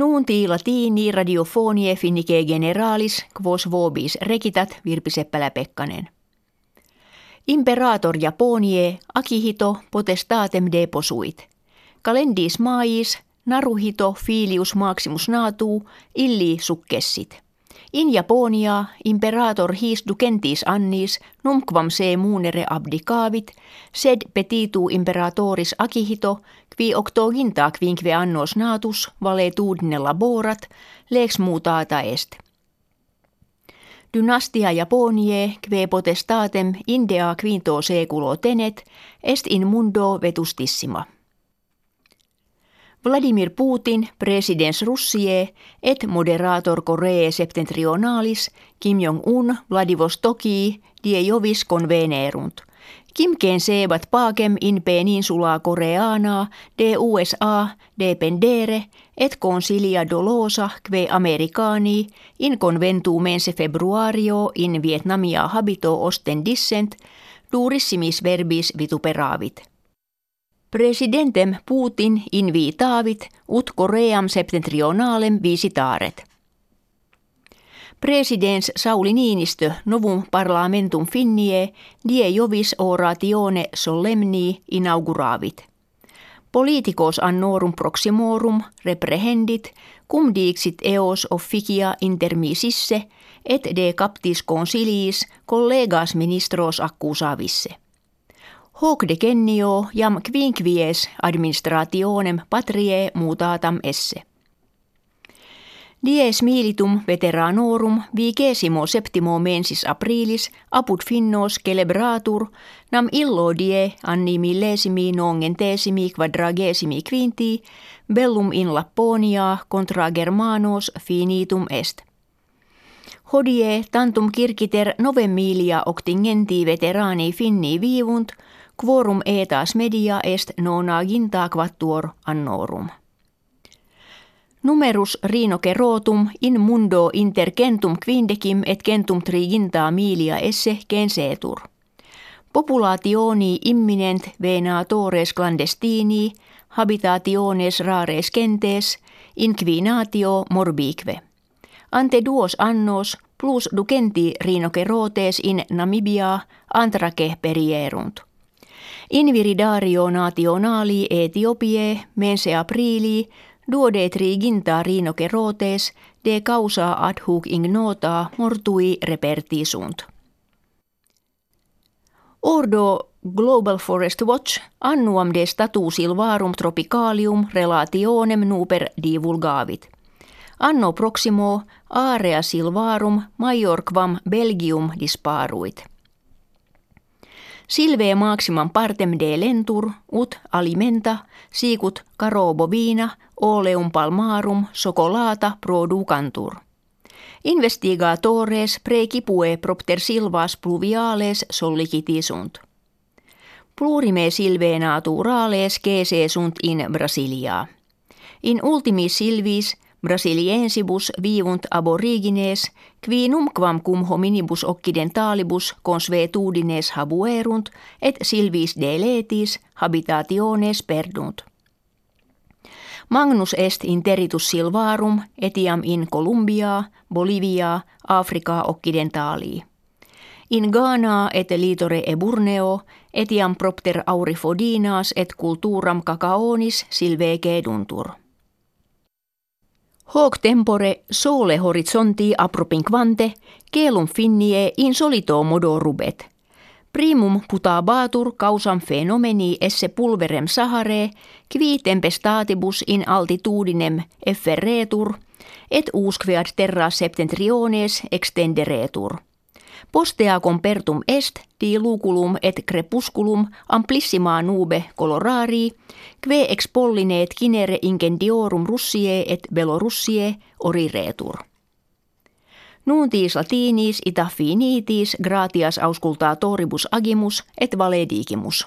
Nuunti latini radiofonie finnike generalis quos vobis rekitat Virpi Seppälä-Pekkanen. Imperator Japonie akihito potestatem deposuit. Kalendis maais naruhito filius maximus natu illi sukkessit. In Japonia imperator his ducentis annis numquam se muunere abdicavit, sed petitu imperatoris akihito, qui octoginta quinque annos natus valetudine laborat, lex mutata est. Dynastia Japonie, kve potestatem indea quinto seculo tenet, est in mundo vetustissima. Vladimir Putin, presidens Russie, et moderator Korea septentrionalis, Kim Jong-un, Vladivostoki, die jovis convenerunt. Kimkeen seevat paakem in peninsula koreana de USA dependere et consilia dolosa kve americani in conventu mense februario in Vietnamia habito ostendissent durissimis verbis vituperavit. Presidentem Putin invitavit ut Koream septentrionalem visitaret. Presidens Sauli Niinistö novum parlamentum finnie die jovis oratione solemni inauguravit. Politicos annorum proximorum reprehendit cum dixit eos officia intermisisse et de captis consiliis collegas ministros accusavisse. Hoc decennio jam quinquies administrationem patrie mutatam esse. Dies militum veteranorum vigesimo septimo mensis aprilis apud finnos celebratur nam illo die anni millesimi nongentesimi quadragesimi quinti bellum in Lapponia contra Germanos finitum est. Hodie tantum kirkiter novemilia octingenti veterani finni viivunt – quorum etas media est nonaginta quattuor annorum. Numerus rinocerotum in mundo intercentum quindecim et centum triginta milia esse gensetur. Populationi imminent venatores clandestini, habitationes rares gentes, inquinatio morbique. Ante duos annos plus ducenti rinocerotes in Namibia antraque perierunt. Inviridario nationali Etiopie mense aprili duode triginta rinocerotes de causa ad hoc ignota mortui repertisunt. Ordo Global Forest Watch annuam de statu silvarum tropicalium relationem nuper divulgavit. Anno proximo area silvarum majorquam Belgium disparuit. Silvee maximum partem de lentur, ut alimenta, sicut caro bovina, oleum palmarum, sokolata producantur. Investigatores precipue propter silvas pluviales sollicitisunt. Plurime silve naturales gese sunt in Brasilia. In ultimi silvis Brasiliensibus vivunt aborigines, qui numquam cum hominibus occidentalibus consuetudines habuerunt, et silvis deletis habitationes perdunt. Magnus est interitus silvarum etiam in Columbia, Bolivia, Africa occidentalii. In Ghana et litore e Burneo etiam propter aurifodinas et culturam cacaonis silve ceduntur. Hoc tempore sole horizonti apropinquante, celum finnie insolito modo rubet. Primum putabatur causam fenomeni esse pulverem sahare, qui tempestatibus in altitudinem efferretur, et usquead terra septentriones extenderetur. Postea compertum est di luculum et crepusculum amplissima nube colorari, que expollineet kinere incendiorum russie et belorussie oriretur. Nuuntis latinis ita finitis gratias auscultatoribus agimus et valedigimus.